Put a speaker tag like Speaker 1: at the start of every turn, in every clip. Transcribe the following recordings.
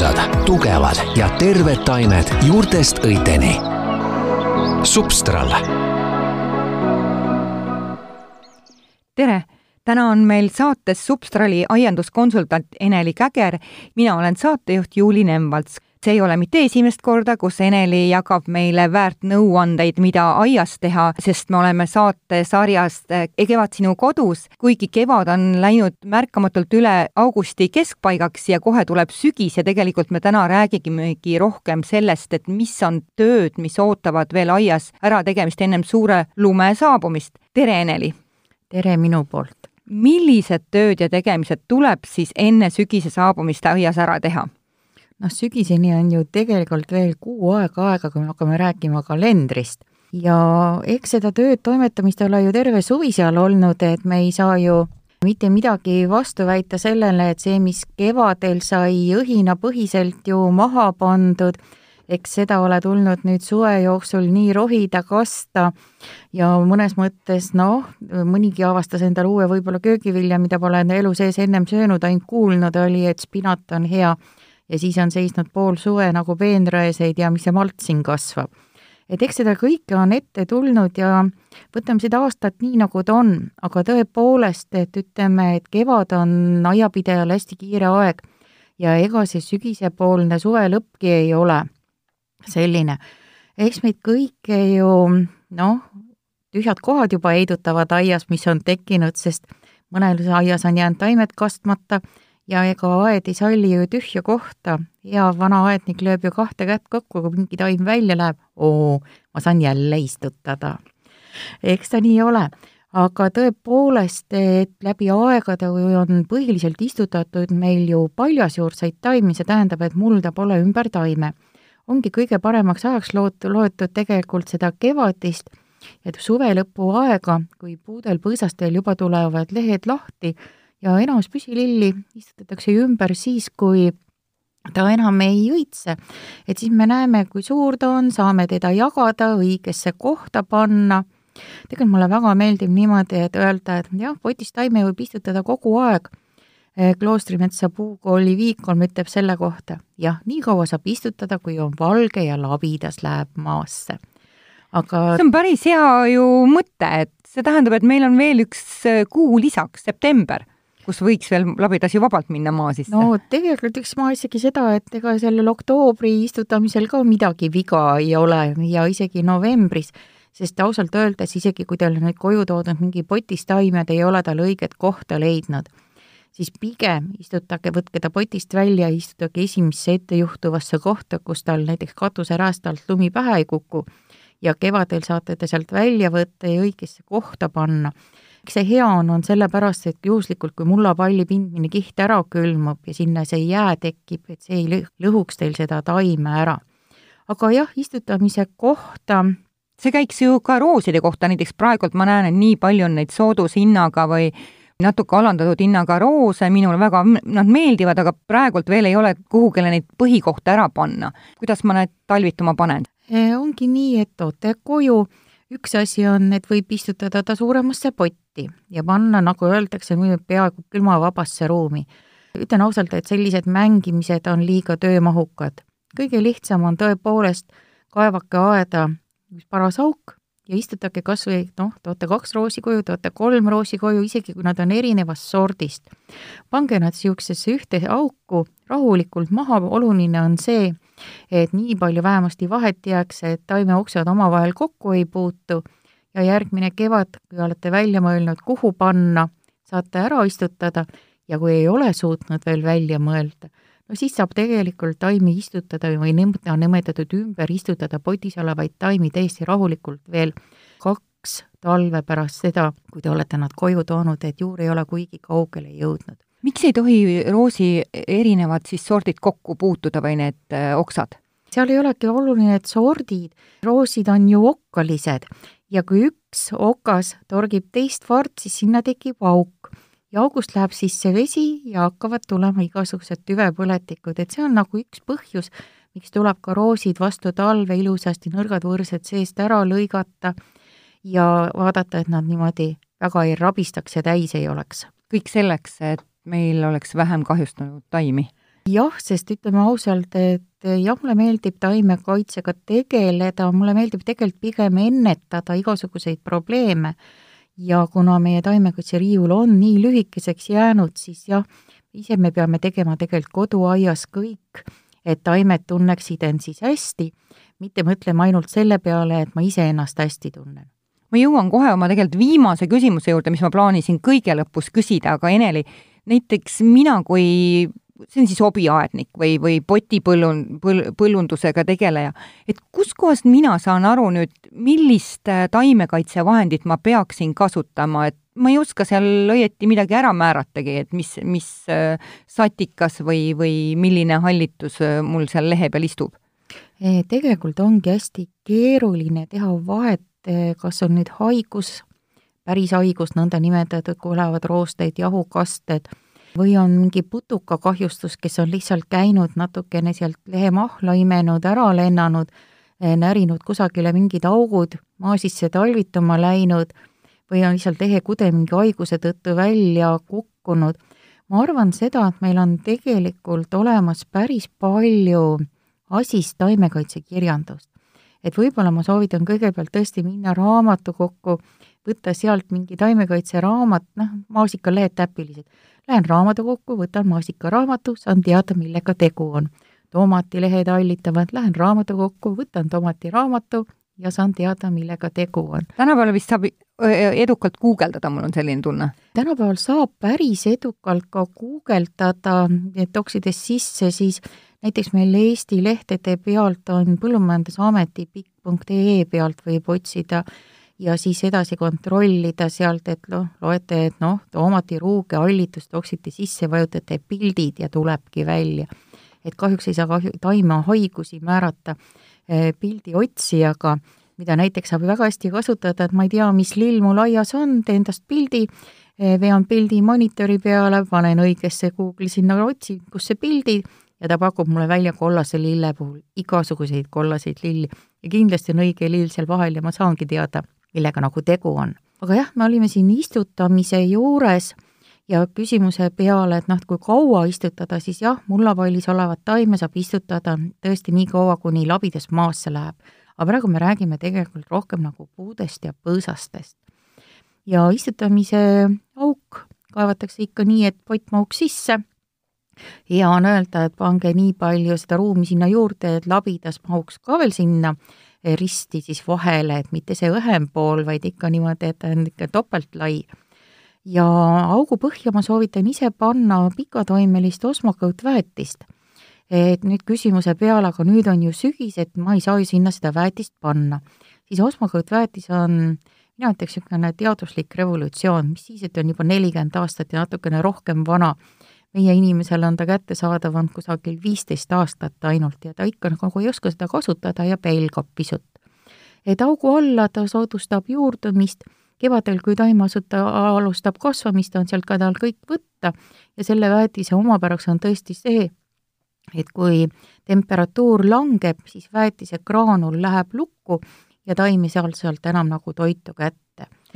Speaker 1: magusad, tugevad ja terved taimed juurtest õiteni. Substral.
Speaker 2: tere, täna on meil saates Substrali aianduskonsultant Eneli Käger, mina olen saatejuht Juuli Nemvalts see ei ole mitte esimest korda, kus Eneli jagab meile väärt nõuandeid, mida aias teha, sest me oleme saatesarjast eh, Kevad sinu kodus, kuigi kevad on läinud märkamatult üle augusti keskpaigaks ja kohe tuleb sügis ja tegelikult me täna räägimegi rohkem sellest, et mis on tööd, mis ootavad veel aias ärategemist ennem suure lume saabumist. tere, Eneli!
Speaker 3: tere minu poolt!
Speaker 2: millised tööd ja tegemised tuleb siis enne sügise saabumist aias ära teha?
Speaker 3: Noh, sügiseni on ju tegelikult veel kuu aega aega, kui me hakkame rääkima kalendrist. ja eks seda tööd, toimetamist ole ju terve suvi seal olnud, et me ei saa ju mitte midagi vastu väita sellele, et see, mis kevadel sai õhinapõhiselt ju maha pandud, eks seda ole tulnud nüüd suve jooksul nii rohida, kasta ja mõnes mõttes noh, mõnigi avastas endale uue võib-olla köögivilja, mida pole enda elu sees ennem söönud, ainult kuulnud oli, et spinat on hea ja siis on seisnud pool suve nagu peenraeseid ja mis see malt siin kasvab. et eks seda kõike on ette tulnud ja võtame seda aastat nii, nagu ta on, aga tõepoolest, et ütleme, et kevad on aiapidajal hästi kiire aeg ja ega see sügisepoolne suve lõppki ei ole selline. eks meid kõike ju noh, tühjad kohad juba heidutavad aias, mis on tekkinud, sest mõnel aias on jäänud taimed kastmata ja ega aed ei salli ju tühja kohta, hea vana aednik lööb ju kahte kätt kokku, kui mingi taim välja läheb, oo, ma saan jälle istutada. eks ta nii ole, aga tõepoolest, et läbi aegade on põhiliselt istutatud meil ju paljasjuurseid taimi, see tähendab, et mulda pole ümber taime. ongi kõige paremaks ajaks loot-, loetud tegelikult seda kevadist, et suve lõpu aega, kui puudel põõsastel juba tulevad lehed lahti, ja enamus püsililli istutatakse ümber siis, kui ta enam ei õitse. et siis me näeme, kui suur ta on, saame teda jagada, õigesse kohta panna. tegelikult mulle väga meeldib niimoodi, et öelda, et jah, potist taime võib istutada kogu aeg. Eh, kloostrimetsa puukooli Viikolm ütleb selle kohta, jah, nii kaua saab istutada, kui on valge ja labidas läheb maasse.
Speaker 2: aga see on päris hea ju mõte, et see tähendab, et meil on veel üks eh, kuu lisaks, september kus võiks veel labidasi vabalt minna maa sisse?
Speaker 3: no tegelikult eks ma isegi seda, et ega sellel oktoobri istutamisel ka midagi viga ei ole ja isegi novembris, sest ausalt öeldes isegi kui teil on nüüd koju toodud mingi potist taimed, ei ole tal õiget kohta leidnud, siis pigem istutage, võtke ta potist välja, istutage esimesse ettejuhtuvasse kohta, kus tal näiteks katuserääst alt lumi pähe ei kuku. Ja kevadel saate ta sealt välja võtta ja õigesse kohta panna miks see hea on, on sellepärast, et juhuslikult, kui mullapalli pindmine kiht ära külmub ja sinna see jää tekib, et see ei lõhuks teil seda taime ära. aga jah, istutamise kohta
Speaker 2: see käiks ju ka rooside kohta, näiteks praegult ma näen, et nii palju on neid soodushinnaga või natuke alandatud hinnaga roose, minule väga nad meeldivad, aga praegult veel ei ole kuhugile neid põhikohta ära panna. kuidas ma need talvituma panen?
Speaker 3: ongi nii, et toote koju üks asi on, et võib istutada ta suuremasse potti ja panna, nagu öeldakse, peaaegu külmavabasse ruumi. ütlen ausalt, et sellised mängimised on liiga töömahukad. kõige lihtsam on tõepoolest kaevake aeda üks paras auk ja istutage kas või noh, toote kaks roosi koju, toote kolm roosi koju, isegi kui nad on erinevast sordist. pange nad niisugusesse ühte auku rahulikult maha, oluline on see, et nii palju vähemasti vahet jääks, et taimeoksad omavahel kokku ei puutu ja järgmine kevad, kui olete välja mõelnud, kuhu panna, saate ära istutada ja kui ei ole suutnud veel välja mõelda, no siis saab tegelikult taimi istutada või nõnda nimetatud ümber istutada potis olevaid taimi täiesti rahulikult veel kaks talve pärast seda, kui te olete nad koju toonud, et juur ei ole kuigi kaugele jõudnud
Speaker 2: miks ei tohi roosi erinevad siis sordid kokku puutuda või need äh, oksad?
Speaker 3: seal ei olegi oluline, et sordid, roosid on ju okkalised ja kui üks okas torgib teist vart, siis sinna tekib auk ja august läheb sisse vesi ja hakkavad tulema igasugused tüvepõletikud, et see on nagu üks põhjus, miks tuleb ka roosid vastu talve ilusasti nõrgad võrsed seest ära lõigata ja vaadata, et nad niimoodi väga ei rabistaks ja täis ei oleks.
Speaker 2: kõik selleks, et meil oleks vähem kahjustunud taimi.
Speaker 3: jah, sest ütleme ausalt, et jah, mulle meeldib taimekaitsega tegeleda, mulle meeldib tegelikult pigem ennetada igasuguseid probleeme ja kuna meie taimekaitseriiul on nii lühikeseks jäänud, siis jah, ise me peame tegema tegelikult koduaias kõik, et taimed tunneksid end siis hästi, mitte mõtlema ainult selle peale, et ma iseennast hästi tunnen
Speaker 2: ma jõuan kohe oma tegelikult viimase küsimuse juurde, mis ma plaanisin kõige lõpus küsida, aga Eneli, näiteks mina kui see on siis hobiaednik või, või potipõllun-, põl-, põllundusega tegeleja, et kuskohast mina saan aru nüüd, millist äh, taimekaitsevahendit ma peaksin kasutama, et ma ei oska seal õieti midagi ära määratagi, et mis, mis äh, satikas või, või milline hallitus äh, mul seal lehe peal istub?
Speaker 3: tegelikult ongi hästi keeruline teha vahet, kas on nüüd haigus, päris haigus, nõndanimetatud, kõlavad roosteid, jahukasted või on mingi putukakahjustus, kes on lihtsalt käinud natukene sealt lehemahla imenud, ära lennanud, eh, närinud kusagile mingid augud, maa sisse talvituma läinud või on lihtsalt lehekude mingi haiguse tõttu välja kukkunud. ma arvan seda, et meil on tegelikult olemas päris palju asist taimekaitsekirjandust. et võib-olla ma soovitan kõigepealt tõesti minna raamatukokku, võtta sealt mingi taimekaitseraamat, noh, maasikalehed täpilised Lähen raamatukokku, võtan maasikaraamatu, saan teada, millega tegu on. tomatilehed allitavad, lähen raamatukokku, võtan tomatiraamatu ja saan teada, millega tegu on.
Speaker 2: tänapäeval vist saab edukalt guugeldada, mul on selline tunne.
Speaker 3: tänapäeval saab päris edukalt ka guugeldada, toksides sisse siis näiteks meil Eesti lehtede pealt on Põllumajandusameti pikk.ee pealt võib otsida äh, ja siis edasi kontrollida sealt, et noh, loete, et noh, toomatiruuge, hallitust toksite sisse, vajutate pildid ja tulebki välja. et kahjuks ei saa kahju, taimehaigusi määrata eh, pildi otsijaga, mida näiteks saab väga hästi kasutada, et ma ei tea, mis lill mul aias on, teen tast pildi, eh, vean pildi monitori peale, panen õigesse Google'i sinna otsin, kus see pildi ja ta pakub mulle välja kollase lille puhul igasuguseid kollaseid lilli ja kindlasti on õige lill seal vahel ja ma saangi teada millega nagu tegu on. aga jah, me olime siin istutamise juures ja küsimuse peale, et noh, kui kaua istutada, siis jah, mullavallis olevat taime saab istutada tõesti nii kaua, kuni labidas maasse läheb. aga praegu me räägime tegelikult rohkem nagu puudest ja põõsastest. ja istutamise auk kaevatakse ikka nii, et pott mahuks sisse, hea on öelda, et pange nii palju seda ruumi sinna juurde, et labidas mahuks ka veel sinna risti siis vahele, et mitte see õhem pool, vaid ikka niimoodi, et ta on ikka topeltlai. ja augu põhja ma soovitan ise panna pikatoimelist osmakõutväetist. et nüüd küsimuse peale, aga nüüd on ju sügis, et ma ei saa ju sinna seda väetist panna. siis osmakõutväetis on mina ütleks niisugune teaduslik revolutsioon, mis siis, et on juba nelikümmend aastat ja natukene rohkem vana meie inimesele on ta kättesaadav olnud kusagil viisteist aastat ainult ja ta ikka nagu ei oska seda kasutada ja pelgab pisut. et augu alla ta soodustab juurdumist, kevadel, kui taimasuta alustab kasvamist, on sealt ka tal kõik võtta. Ja selle väetise omapäraks on tõesti see, et kui temperatuur langeb, siis väetise graanul läheb lukku ja taim ei saa sealt enam nagu toitu kätte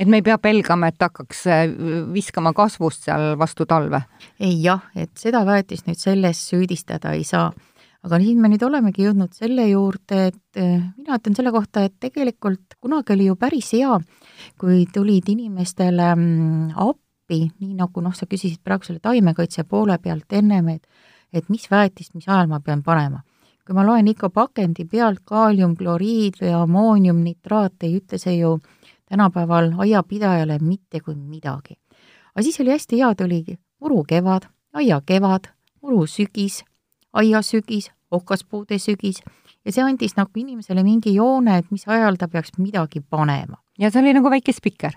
Speaker 2: et me ei pea pelgama, et hakkaks äh, viskama kasvust seal vastu talve?
Speaker 3: ei jah, et seda väetist nüüd selles süüdistada ei saa. aga siin me nüüd olemegi jõudnud selle juurde, et äh, mina ütlen selle kohta, et tegelikult kunagi oli ju päris hea, kui tulid inimestele mm, appi, nii nagu noh, sa küsisid praegu selle taimekaitse poole pealt ennem, et et mis väetist, mis ajal ma pean panema kui ma loen ikka pakendi pealt kaaliumkloriid või ammooniumnitraat, ei ütle see ju tänapäeval aiapidajale mitte kui midagi. aga siis oli hästi hea, tuli muru kevad, aia kevad, muru sügis, aia sügis, okaspuude sügis ja see andis nagu inimesele mingi joone, et mis ajal ta peaks midagi panema.
Speaker 2: ja see oli nagu väike spikker?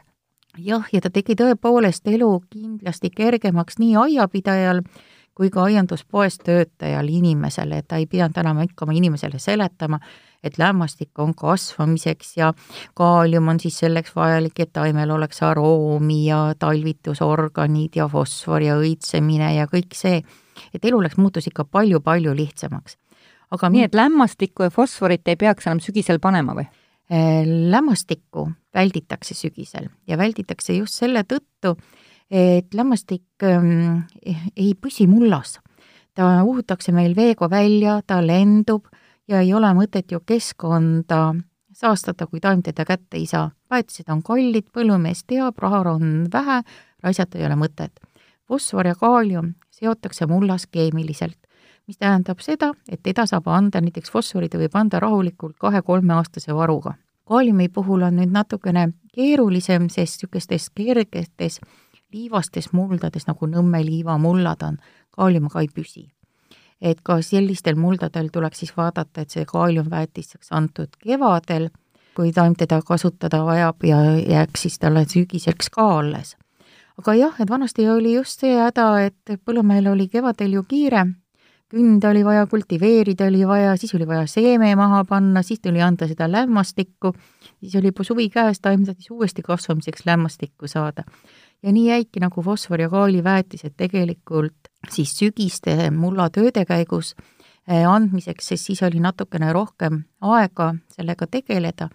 Speaker 3: jah, ja ta tegi tõepoolest elu kindlasti kergemaks nii aiapidajal kui ka aianduspoes töötajal inimesele, et ta ei pidanud enam hakkama inimesele seletama, et lämmastik on kasvamiseks ja kaalium on siis selleks vajalik, et taimel oleks aroomi ja talvitusorganid ja fosfor ja õitsemine ja kõik see, et elu läks, muutus ikka palju-palju lihtsamaks.
Speaker 2: aga nii, et lämmastikku ja fosforit ei peaks enam sügisel panema või?
Speaker 3: Äh, lämmastikku välditakse sügisel ja välditakse just selle tõttu, et lämmastik ähm, ei püsi mullas ta uhutakse meil veega välja, ta lendub ja ei ole mõtet ju keskkonda saastada, kui taim teda kätte ei saa. väetised on kallid, põllumees teab, raha on vähe, raisata ei ole mõtet. fosfor ja kaalium seotakse mullas keemiliselt, mis tähendab seda, et teda saab anda, näiteks fosfori ta võib anda rahulikult kahe-kolmeaastase varuga. kaaliumi puhul on nüüd natukene keerulisem, sest niisugustes kergetes liivastes muldades, nagu Nõmme liivamullad on, kaalium ka ei püsi et ka sellistel muldadel tuleks siis vaadata, et see kaaliumväetis saaks antud kevadel, kui taim teda kasutada vajab ja jääks siis talle sügiseks ka alles. aga jah, et vanasti oli just see häda, et põllumehel oli kevadel ju kiire, künde oli vaja kultiveerida, oli vaja, siis oli vaja seeme maha panna, siis tuli anda seda lämmastikku, siis oli juba suvi käes, taim tahtis uuesti kasvamiseks lämmastikku saada. Ja nii jäidki nagu fosfor- ja kaaliväetised tegelikult siis sügiste mullatööde käigus eh, andmiseks, sest siis oli natukene rohkem aega sellega tegeleda.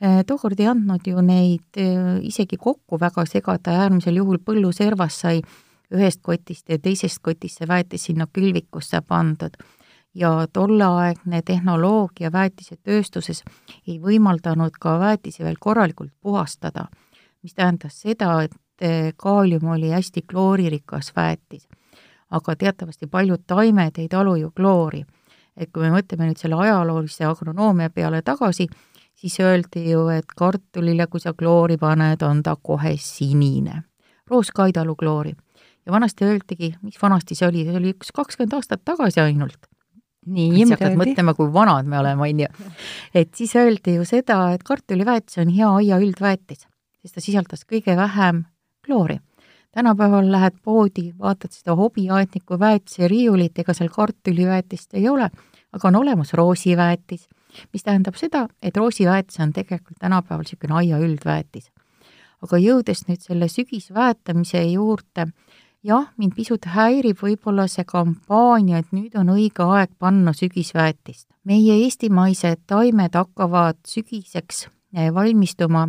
Speaker 3: Eh, tookord ei andnud ju neid eh, isegi kokku väga segada, äärmisel juhul põlluservas sai ühest kotist ja teisest kotist see väetis sinna külvikusse pandud. ja tolleaegne tehnoloogia väetisetööstuses ei võimaldanud ka väetisi veel korralikult puhastada, mis tähendas seda, et kaalium oli hästi klooririkas väetis aga teatavasti paljud taimed ei talu ju kloori. et kui me mõtleme nüüd selle ajaloolise agronoomia peale tagasi, siis öeldi ju, et kartulile, kui sa kloori paned, on ta kohe sinine. roos ka ei talu kloori. ja vanasti öeldigi, mis vanasti see oli, see oli üks kakskümmend aastat tagasi ainult. nii, sa hakkad mõtlema, kui vanad me oleme, on ju. et siis öeldi ju seda, et kartuliväetis on hea aia üldväetis, sest ta sisaldas kõige vähem kloori tänapäeval lähed poodi, vaatad seda hobiaedniku väetise riiulit, ega seal kartuliväetist ei ole, aga on olemas roosiväetis, mis tähendab seda, et roosiväetis on tegelikult tänapäeval niisugune aia üldväetis. aga jõudes nüüd selle sügisväetamise juurde, jah, mind pisut häirib võib-olla see kampaania, et nüüd on õige aeg panna sügisväetist. meie eestimaised taimed hakkavad sügiseks eh, valmistuma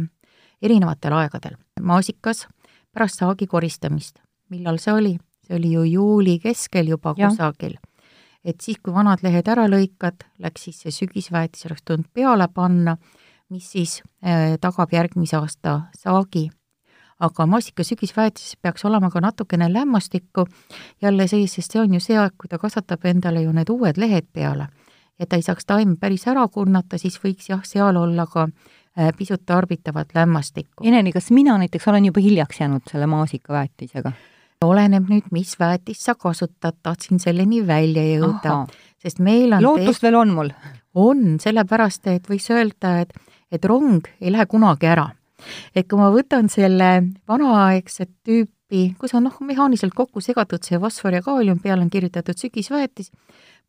Speaker 3: erinevatel aegadel. maasikas pärast saagi koristamist. millal see oli? see oli ju juuli keskel juba ja. kusagil. et siis, kui vanad lehed ära lõikad, läks siis see sügisväetis, oleks tulnud peale panna, mis siis äh, tagab järgmise aasta saagi. aga maasika sügisväetises peaks olema ka natukene lämmastikku, jälle sees, sest see on ju see aeg, kui ta kasvatab endale ju need uued lehed peale. et ta ei saaks taim päris ära kurnata, siis võiks jah, seal olla ka Äh, pisut tarbitavat lämmastikku.
Speaker 2: Eneni, kas mina näiteks olen juba hiljaks jäänud selle maasikaväetisega?
Speaker 3: oleneb nüüd, mis väetist sa kasutad, tahtsin selleni välja jõuda, sest meil on
Speaker 2: lootust veel on mul?
Speaker 3: on, sellepärast et võiks öelda, et, et rong ei lähe kunagi ära. et kui ma võtan selle vanaaegset tüüpi, kus on noh, mehaaniliselt kokku segatud see fosfor ja kaalium, peale on kirjutatud sügisväetis,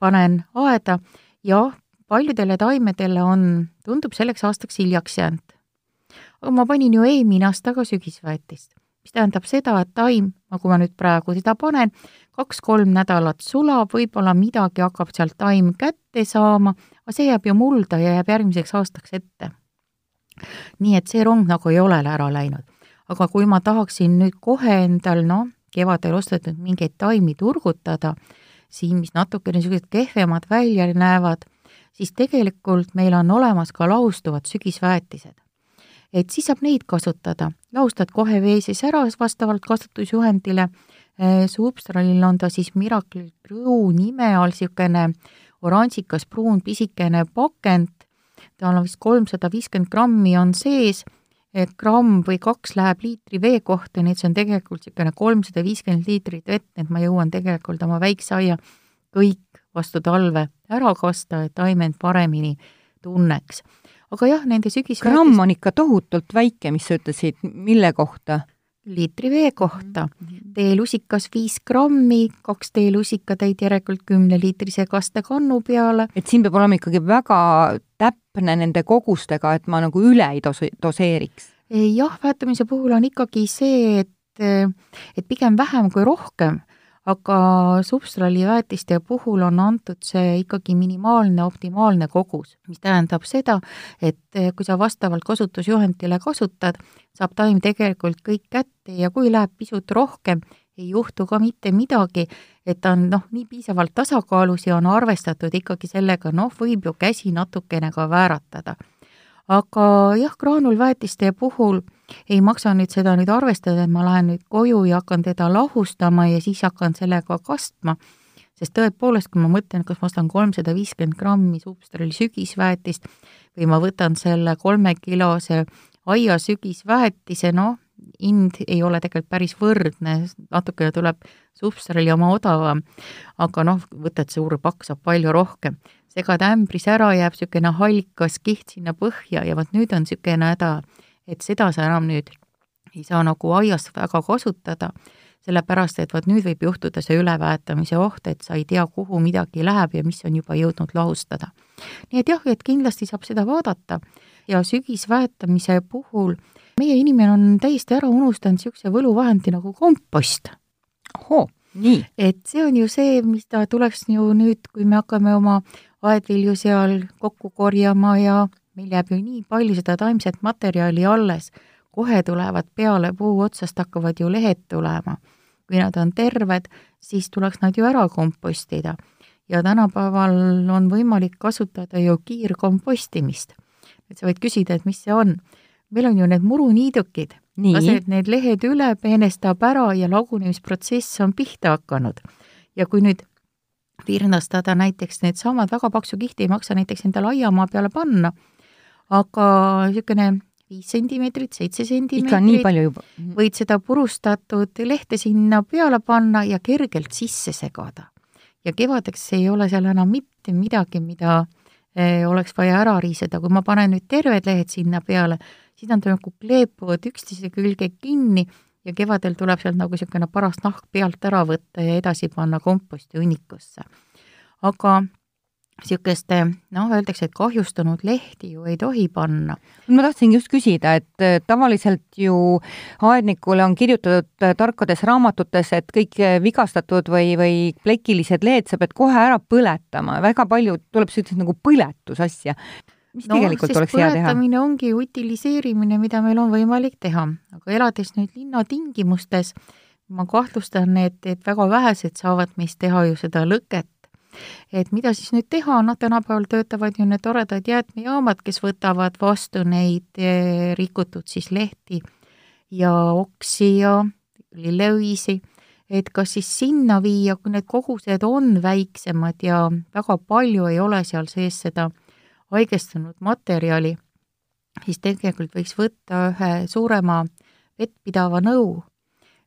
Speaker 3: panen aeda, jah, paljudele taimedele on, tundub selleks aastaks hiljaks jäänud. aga ma panin ju eelmine aasta ka sügisväetist, mis tähendab seda, et taim, nagu ma nüüd praegu seda panen, kaks-kolm nädalat sulab, võib-olla midagi hakkab sealt taim kätte saama, aga see jääb ju mulda ja jääb järgmiseks aastaks ette. nii et see rong nagu ei ole ära läinud. aga kui ma tahaksin nüüd kohe endal, noh, kevadel ostetud mingeid taimi turgutada, siin, mis natukene niisugused kehvemad välja näevad, siis tegelikult meil on olemas ka laustuvad sügisväetised. et siis saab neid kasutada, laustad kohe vee sees ära vastavalt kasutusjuhendile, eh, Substralil on ta siis Miracle Brew nime all niisugune oranžikas pruun pisikene pakend, tal on vist kolmsada viiskümmend grammi on sees, gramm või kaks läheb liitri vee kohta, nii et see on tegelikult niisugune kolmsada viiskümmend liitrit vett, et ma jõuan tegelikult oma väikse aia kõik vastu talve ära kasta, et taimed paremini tunneks. aga jah, nende sügis
Speaker 2: gramm on ikka tohutult väike, mis sa ütlesid, mille kohta?
Speaker 3: liitri vee kohta mm. -hmm. teelusikas viis grammi, kaks teelusikatäit järelikult kümneliitrise kastekannu peale.
Speaker 2: et siin peab olema ikkagi väga täpne nende kogustega, et ma nagu üle ei dos-, doseeriks?
Speaker 3: jah, väetamise puhul on ikkagi see, et et pigem vähem kui rohkem aga substraaliväetiste puhul on antud see ikkagi minimaalne optimaalne kogus, mis tähendab seda, et eh, kui sa vastavalt kasutusjuhendile kasutad, saab taim tegelikult kõik kätte ja kui läheb pisut rohkem, ei juhtu ka mitte midagi, et ta on noh, nii piisavalt tasakaalus ja on arvestatud ikkagi sellega, noh, võib ju käsi natukene ka vääratada. aga jah, graanulväetiste puhul ei maksa nüüd seda nüüd arvestada, et ma lähen nüüd koju ja hakkan teda lahustama ja siis hakkan sellega kastma, sest tõepoolest, kui ma mõtlen, kas ma ostan kolmsada viiskümmend grammi Substrali sügisväetist või ma võtan selle kolmekilose aia sügisväetise, noh, hind ei ole tegelikult päris võrdne, natukene tuleb Substrali oma odavam, aga noh, võtad suur pakk, saab palju rohkem. segad ämbris ära, jääb niisugune hallikas kiht sinna põhja ja vot nüüd on niisugune häda, et seda sa enam nüüd ei saa nagu aias väga kasutada, sellepärast et vot nüüd võib juhtuda see üleväetamise oht, et sa ei tea, kuhu midagi läheb ja mis on juba jõudnud lahustada. nii et jah, et kindlasti saab seda vaadata ja sügisväetamise puhul meie inimene on täiesti ära unustanud niisuguse võluvahendi nagu kompost.
Speaker 2: ohoo, nii.
Speaker 3: et see on ju see, mis ta tuleks ju nüüd, kui me hakkame oma aedvilju seal kokku korjama ja meil jääb ju nii palju seda taimset materjali alles, kohe tulevad peale puu otsast, hakkavad ju lehed tulema. kui nad on terved, siis tuleks nad ju ära kompostida. ja tänapäeval on võimalik kasutada ju kiirkompostimist. et sa võid küsida, et mis see on. meil on ju need muruniidukid, lased need lehed üle, peenestab ära ja lagunemisprotsess on pihta hakanud. ja kui nüüd virnastada näiteks needsamad väga paksu kihti ei maksa näiteks endale aiamaa peale panna, aga niisugune viis sentimeetrit, seitse sentimeetrit.
Speaker 2: ikka nii palju juba?
Speaker 3: võid seda purustatud lehte sinna peale panna ja kergelt sisse segada. ja kevadeks ei ole seal enam mitte midagi, mida eh, oleks vaja ära riiseda, kui ma panen nüüd terved lehed sinna peale, siis nad nagu kleepuvad üksteise külge kinni ja kevadel tuleb sealt nagu niisugune paras nahk pealt ära võtta ja edasi panna komposti hunnikusse. aga niisuguste noh, öeldakse, et kahjustunud lehti ju ei tohi panna.
Speaker 2: ma tahtsingi just küsida, et äh, tavaliselt ju aednikule on kirjutatud äh, tarkades raamatutes, et kõik vigastatud või, või plekilised lehed sa pead kohe ära põletama, väga palju tuleb sellist nagu põletusasja. mis no, tegelikult oleks hea teha?
Speaker 3: põletamine ongi utiliseerimine, mida meil on võimalik teha, aga elades nüüd linnatingimustes, ma kahtlustan, et, et väga vähesed saavad meist teha ju seda lõket et mida siis nüüd teha, noh, tänapäeval töötavad ju need toredad jäätmejaamad, kes võtavad vastu neid eh, rikutud siis lehti ja oksi ja lilleõisi, et kas siis sinna viia, kui need kogused on väiksemad ja väga palju ei ole seal sees seda haigestunud materjali, siis tegelikult võiks võtta ühe suurema vettpidava nõu,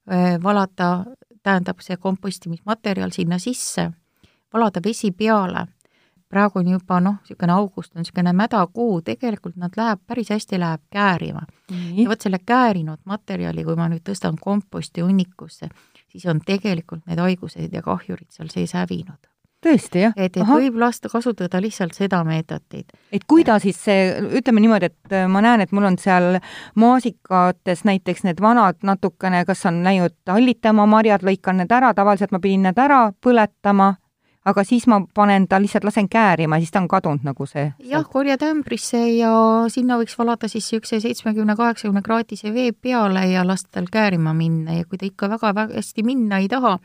Speaker 3: eh, valada, tähendab see kompostimismaterjal sinna sisse valada vesi peale. praegu on juba noh, niisugune august on niisugune mädakuu, tegelikult nad läheb, päris hästi läheb käärima mm. -hmm. ja vot selle käärinud materjali, kui ma nüüd tõstan komposti hunnikusse, siis on tegelikult need haigused ja kahjurid seal sees hävinud
Speaker 2: tõesti, jah?
Speaker 3: et, et Aha. võib lasta kasutada lihtsalt seda meetodit.
Speaker 2: et kui ta siis see, ütleme niimoodi, et äh, ma näen, et mul on seal maasikates näiteks need vanad natukene, kas on läinud hallitama marjad, lõikan need ära, tavaliselt ma pidin need ära põletama aga siis ma panen ta, lihtsalt lasen käärima, siis ta on kadunud nagu see?
Speaker 3: jah, korjad ämbrisse ja sinna võiks valada siis niisuguse seitsmekümne, kaheksakümne kraadise vee peale ja lasta tal käärima minna ja kui ta ikka väga-väga hästi minna ei taha,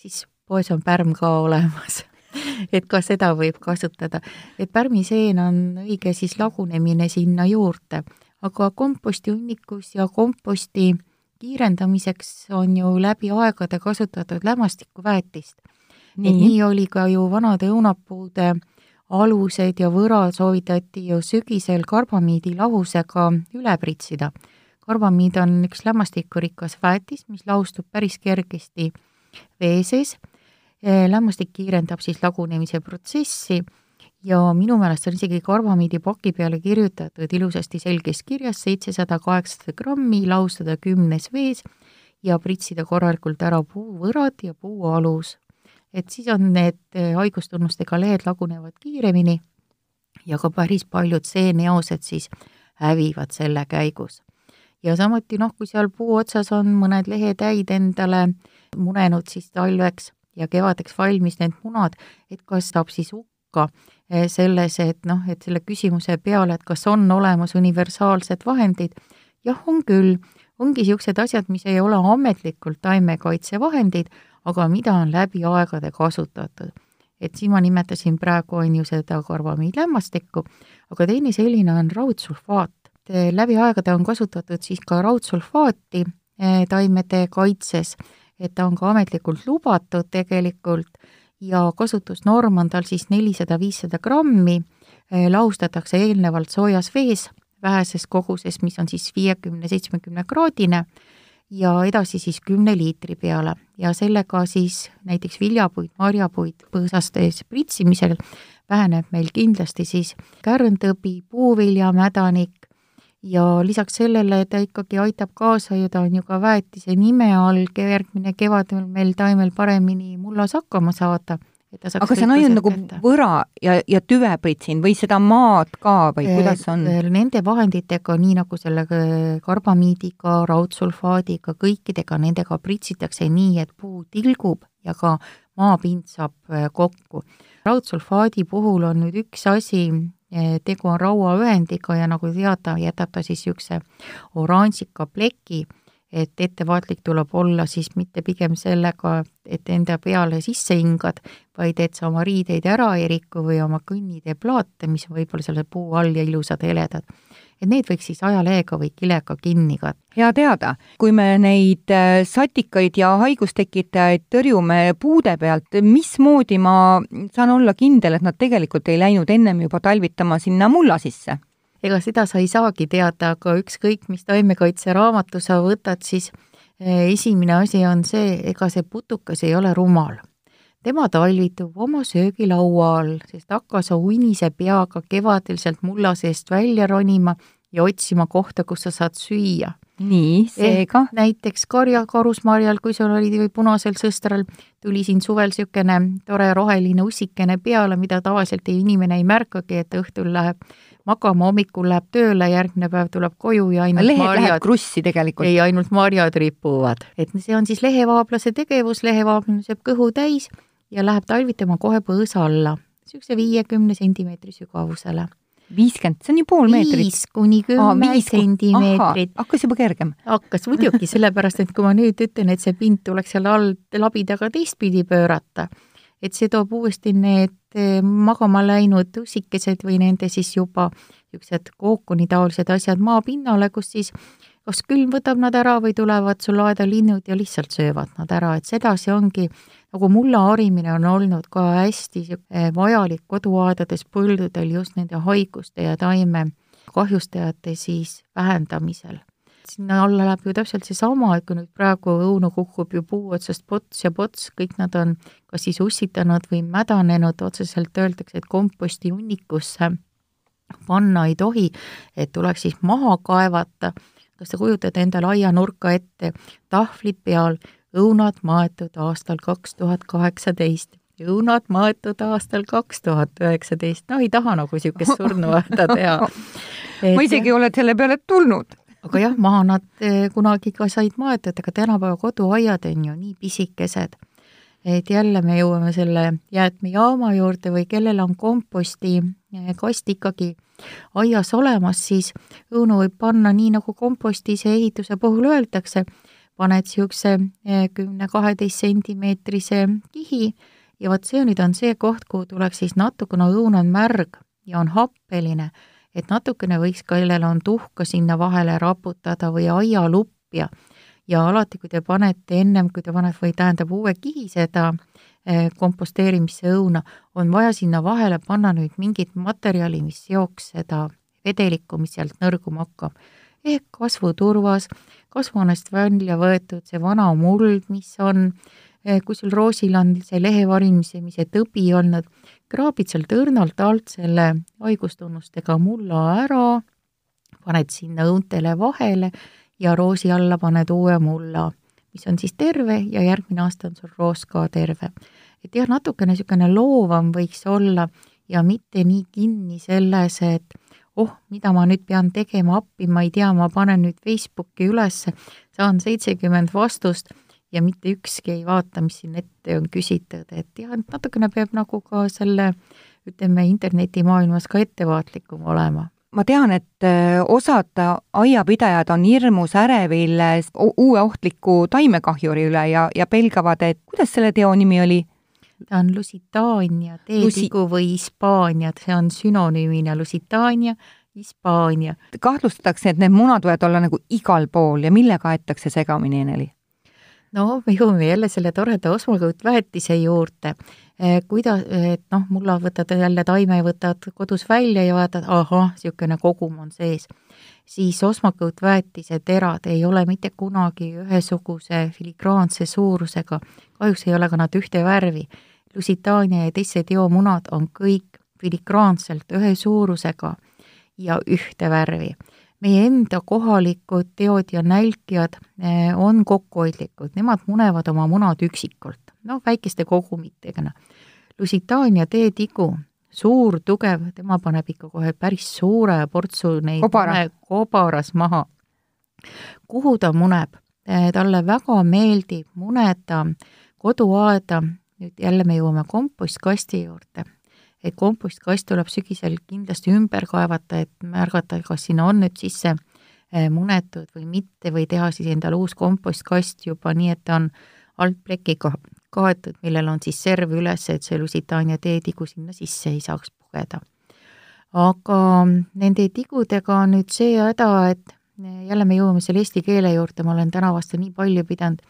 Speaker 3: siis poes on pärm ka olemas et ka seda võib kasutada. et pärmiseen on õige siis lagunemine sinna juurde, aga kompostihunnikus ja komposti kiirendamiseks on ju läbi aegade kasutatud lämmastikuväetist et nii oli ka ju vanade õunapuude alused ja võrad soovitati ju sügisel karbamiidi lahusega üle pritsida. karbamiid on üks lämmastikurikas väetis, mis lahustub päris kergesti vee sees. Eh, lämmastik kiirendab siis lagunemise protsessi ja minu meelest on isegi karbamiidi paki peale kirjutatud ilusasti selges kirjas seitsesada, kaheksasada grammi, lahustada kümnes vees ja pritsida korralikult ära puuvõrad ja puualus et siis on need eh, haigustunnustega lehed lagunevad kiiremini ja ka päris paljud seeneosed siis hävivad selle käigus. ja samuti noh, kui seal puu otsas on mõned lehetäid endale munenud siis talveks ja kevadeks valmis need munad, et kas saab siis hukka eh, selles, et noh, et selle küsimuse peale, et kas on olemas universaalsed vahendid, jah, on küll, ongi niisugused asjad, mis ei ole ametlikult taimekaitsevahendid, aga mida on läbi aegade kasutatud. et siin ma nimetasin praegu, on ju, seda karbamiidlämmastikku, aga teine selline on raudsulfaat. läbi aegade on kasutatud siis ka raudsulfaati eh, taimede kaitses, et ta on ka ametlikult lubatud tegelikult ja kasutusnorm on tal siis nelisada, viissada grammi, eh, lahustatakse eelnevalt soojas vees väheses koguses, mis on siis viiekümne, seitsmekümne kraadine ja edasi siis kümne liitri peale ja sellega siis näiteks viljapuid, marjapuid põõsaste pritsimisel väheneb meil kindlasti siis kärntõbi, puuvilja, mädanik ja lisaks sellele ta ikkagi aitab kaasa ja ta on ju ka väetise nime all, järgmine kevad on meil taimel paremini mullas hakkama saada
Speaker 2: aga see on ainult nagu kätte. võra ja, ja tüvepritsin või seda maad ka või äh, kuidas on?
Speaker 3: Nende vahenditega, nii nagu selle äh, karbamiidiga, raudsulfaadiga, kõikidega, nendega pritsitakse nii, et puu tilgub ja ka maapind saab äh, kokku. raudsulfaadi puhul on nüüd üks asi, tegu on rauaühendiga ja nagu teada, jätab ta siis niisuguse oranžika pleki et ettevaatlik tuleb olla siis mitte pigem sellega, et enda peale sisse hingad, vaid et sa oma riideid ära ei riku või oma kõnnitee plaate, mis on võib-olla selle puu all ja ilusad heledad. et need võiks siis ajaleega või kilega kinni katta.
Speaker 2: hea teada, kui me neid äh, satikaid ja haigustekitajaid tõrjume puude pealt, mismoodi ma saan olla kindel, et nad tegelikult ei läinud ennem juba talvitama sinna mulla sisse?
Speaker 3: Ega seda sa ei saagi teada, aga ükskõik, mis taimekaitseraamatu sa võtad, siis eh, esimene asi on see, ega see putukas ei ole rumal. tema talvitub oma söögilaua all, sest hakkas uinise peaga kevadel sealt mulla seest välja ronima ja otsima kohta, kus sa saad süüa
Speaker 2: nii, seega eh,?
Speaker 3: näiteks karja, karusmarjal, kui sul oli või punasel sõstral, tuli siin suvel niisugune tore roheline ussikene peale, mida tavaliselt ei, inimene ei märkagi, et õhtul läheb magama, hommikul läheb tööle, järgmine päev tuleb koju ja ainult
Speaker 2: lehed marjad, läheb krussi tegelikult.
Speaker 3: ei, ainult marjad ripuvad. et see on siis lehevaablase tegevus, lehevaablamine sööb kõhu täis ja läheb talvitama kohe põõsa alla, niisuguse viiekümne sentimeetri sügavusele
Speaker 2: viiskümmend, see on ju pool meetrit.
Speaker 3: viis kuni kümme sentimeetrit.
Speaker 2: hakkas juba kergem.
Speaker 3: hakkas muidugi, sellepärast et kui ma nüüd ütlen, et see pind tuleks seal all labidaga teistpidi pöörata, et see toob uuesti need magama läinud ussikesed või nende siis juba niisugused kookonitaolised asjad maapinnale, kus siis kas külm võtab nad ära või tulevad sul aeda linnud ja lihtsalt söövad nad ära, et sedasi ongi, nagu mulla harimine on olnud ka hästi eh, vajalik koduaedades, põldudel just nende haiguste ja taime kahjustajate siis vähendamisel sinna alla läheb ju täpselt seesama, et kui nüüd praegu õunu kukub ju puu otsast pots ja pots, kõik nad on kas siis ussitanud või mädanenud, otseselt öeldakse, et komposti hunnikusse panna ei tohi, et tuleks siis maha kaevata. kas te kujutate endale aianurka ette, tahvlid peal, õunad maetud aastal kaks tuhat kaheksateist õunad maetud aastal kaks tuhat üheksateist, no ei taha nagu niisugust surnuaeda teha.
Speaker 2: ma isegi olen selle peale tulnud
Speaker 3: aga jah, maha nad eh, kunagi ka said maetud, aga tänapäeva koduaiad on ju nii pisikesed, et jälle me jõuame selle jäätmejaama juurde või kellel on komposti eh, kast ikkagi aias olemas, siis õunu võib panna nii, nagu kompostis ehituse puhul öeldakse, paned niisuguse eh, kümne-kaheteist sentimeetrise kihi ja vot see nüüd on see koht, kuhu tuleks siis natukene, õun on märg ja on happeline et natukene võiks, kellel on tuhka sinna vahele raputada või aialupja ja alati, kui te panete ennem, kui te panete või tähendab uue kihi seda eh, komposteerimisse õuna, on vaja sinna vahele panna nüüd mingit materjali, mis seoks seda vedelikku, mis sealt nõrguma hakkab. ehk kasvuturvas, kasvuhoonest välja võetud see vana muld, mis on, eh, kui sul roosil on see lehevarisemise tõbi olnud, kraabid sealt õrnalt alt selle haigustunnustega mulla ära, paned sinna õuntele vahele ja roosi alla paned uue mulla, mis on siis terve ja järgmine aasta on sul roos ka terve. et jah, natukene niisugune loovam võiks olla ja mitte nii kinni selles, et oh, mida ma nüüd pean tegema, appi, ma ei tea, ma panen nüüd Facebooki ülesse, saan seitsekümmend vastust ja mitte ükski ei vaata, mis siin ette on küsitud, et jah, et natukene peab nagu ka selle ütleme, internetimaailmas ka ettevaatlikum olema
Speaker 2: ma tean, et äh, osad aiapidajad on hirmus ärevil uue ohtliku taimekahjuri üle ja, ja pelgavad, et kuidas selle teo nimi oli?
Speaker 3: ta on Lusitaania teetigu Lusi... või Hispaania, see on sünonüümina Lusitaania, Hispaania.
Speaker 2: kahtlustatakse, et need munad võivad olla nagu igal pool ja millega aetakse segamini, Eneli?
Speaker 3: No me jõuame jälle selle toreda osmokõutväetise juurde. Eh, kuida-, et noh, mulla võtad jälle taime, võtad kodus välja ja vaatad, ahah, niisugune kogum on sees, siis osmakõutväetise terad ei ole mitte kunagi ühesuguse filigraanse suurusega, kahjuks ei ole ka nad ühte värvi. Lusitaania ja teiste teomunad on kõik filigraanselt ühe suurusega ja ühte värvi meie enda kohalikud teod ja nälkijad eh, on kokkuhoidlikud, nemad munevad oma munad üksikult noh, väikeste kogumitega. Lusitaania teetigu, suur, tugev, tema paneb ikka kohe päris suure portsu neid
Speaker 2: Kobara.
Speaker 3: kobaras maha. kuhu ta muneb? Eh, talle väga meeldib muneda koduaeda, nüüd jälle me jõuame kompostkasti juurde, et kompostkast tuleb sügisel kindlasti ümber kaevata, et märgata, kas sinna on nüüd sisse eh, munetud või mitte või teha siis endale uus kompostkast juba nii, et ta on altplekiga kaetud, millel on siis serv üles, et see Lusitaania teetigu sinna sisse ei saaks pugeda. aga nende tigudega on nüüd see häda, et jälle me jõuame selle eesti keele juurde, ma olen täna vastu nii palju pidanud,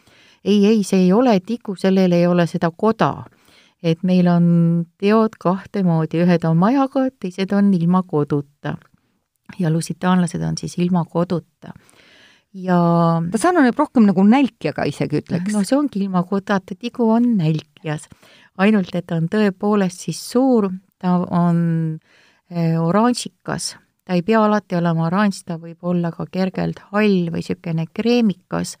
Speaker 3: ei, ei, see ei ole tigu, sellel ei ole seda koda. Et meil on teod kahte moodi, ühed on majaga, teised on ilma koduta. ja lusitaanlased on siis ilma koduta ja
Speaker 2: ta sarnaneb rohkem nagu nälkjaga isegi ütleks.
Speaker 3: no see ongi ilma kodata, tigu on nälkjas. ainult, et ta on tõepoolest siis suur, ta on äh, oranžikas, ta ei pea alati olema oranž, ta võib olla ka kergelt hall või niisugune kreemikas,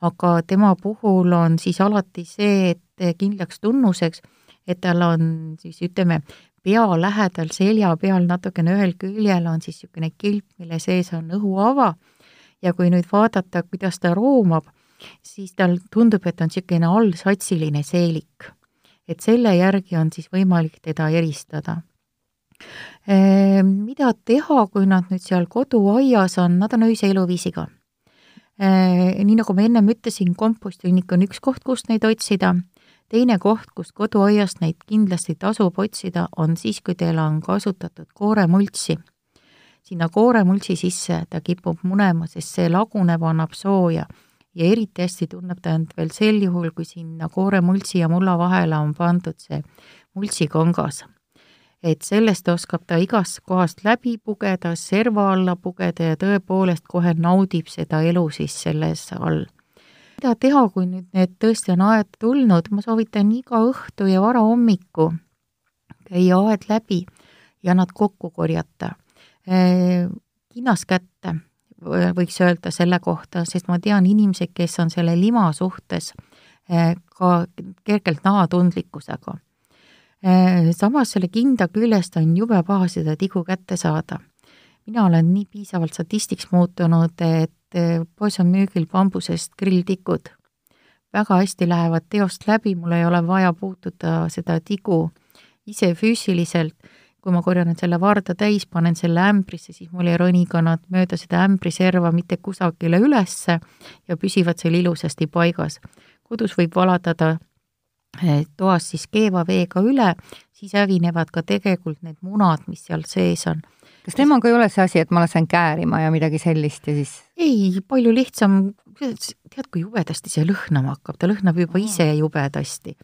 Speaker 3: aga tema puhul on siis alati see, et kindlaks tunnuseks, et tal on siis ütleme, pea lähedal selja peal natukene ühel küljel on siis niisugune kilp, mille sees on õhuava ja kui nüüd vaadata, kuidas ta roomab, siis tal tundub, et on niisugune allsatsiline seelik. et selle järgi on siis võimalik teda eristada. Ehm, mida teha, kui nad nüüd seal koduaias on, nad on öise eluviisiga. Ehm, nii nagu ma ennem ütlesin, komposthunnik on üks koht, kust neid otsida, teine koht, kust koduaiast neid kindlasti tasub otsida, on siis, kui teil on kasutatud kooremultsi sinna kooremultsi sisse ta kipub munema, sest see laguneb, annab sooja. ja eriti hästi tunneb ta end veel sel juhul, kui sinna kooremultsi ja mulla vahele on pandud see multsikongas. Et sellest oskab ta igast kohast läbi pugeda, serva alla pugeda ja tõepoolest kohe naudib seda elu siis selles all. mida teha, kui nüüd need tõesti on aed tulnud, ma soovitan iga õhtu ja varahommiku käia aed läbi ja nad kokku korjata. Kinnas kätte, võiks öelda selle kohta, sest ma tean inimesi, kes on selle lima suhtes ka kergelt nahatundlikkusega. Eh, samas selle kinda küljest on jube paha seda tigu kätte saada. mina olen nii piisavalt statistiks muutunud, et eh, poes on müügil bambusest grilltikud. väga hästi lähevad teost läbi, mul ei ole vaja puutuda seda tigu ise füüsiliselt kui ma korjan selle varda täis, panen selle ämbrisse, siis mul ei roni ka nad mööda seda ämbriserva mitte kusagile ülesse ja püsivad seal ilusasti paigas. kodus võib valatada toas siis keeva veega üle, siis hävinevad ka tegelikult need munad, mis seal sees on.
Speaker 2: kas temaga ei ole see asi, et ma lasen käärima ja midagi sellist ja siis?
Speaker 3: ei, palju lihtsam, tead, kui jubedasti see lõhnama hakkab, ta lõhnab juba ise jubedasti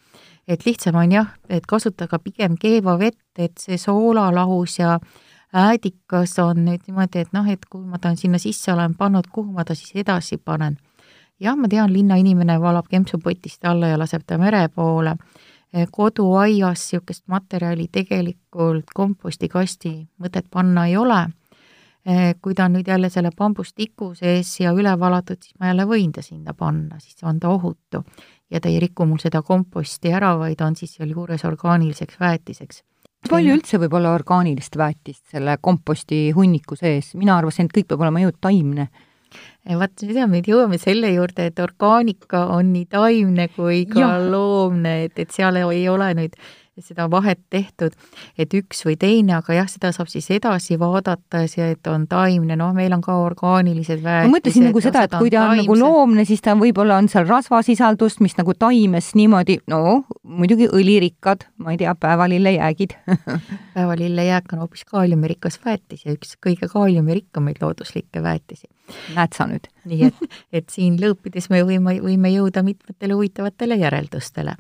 Speaker 3: et lihtsam on jah, et kasutage pigem keeva vett, et see soolalahus ja äädikas on nüüd niimoodi, et noh, et kui ma ta sinna sisse olen pannud, kuhu ma ta siis edasi panen. Jah, ma tean, linnainimene valab kempsu potist alla ja laseb ta mere poole. koduaias niisugust materjali tegelikult kompostikasti mõtet panna ei ole. kui ta on nüüd jälle selle bambustiku sees ja üle valatud, siis ma jälle võin ta sinna panna, siis on ta ohutu ja ta ei riku mul seda komposti ära, vaid on siis sealjuures orgaaniliseks väetiseks.
Speaker 2: palju üldse võib olla orgaanilist väetist selle komposti hunniku sees, mina arvasin, et kõik peab olema ju taimne
Speaker 3: vaat seda me jõuame selle juurde, et orgaanika on nii taimne kui ka ja. loomne, et, et seal ei ole nüüd seda vahet tehtud, et üks või teine, aga jah, seda saab siis edasi vaadata, see, et on taimne, noh, meil on ka orgaanilised väetised.
Speaker 2: ma mõtlesin nagu seda, et kui ta on nagu loomne, siis ta võib-olla on seal rasvasisaldust, mis nagu taimes niimoodi, no muidugi õlirikkad, ma ei tea, päevalillejäägid
Speaker 3: päevalillejääk on hoopis kaaliumirikas väetis ja üks kõige kaaliumirikkamaid looduslikke väetisi.
Speaker 2: näed sa nüüd?
Speaker 3: nii et, et siin lõõpides me võime, võime jõuda mitmetele huvitavatele järeldustele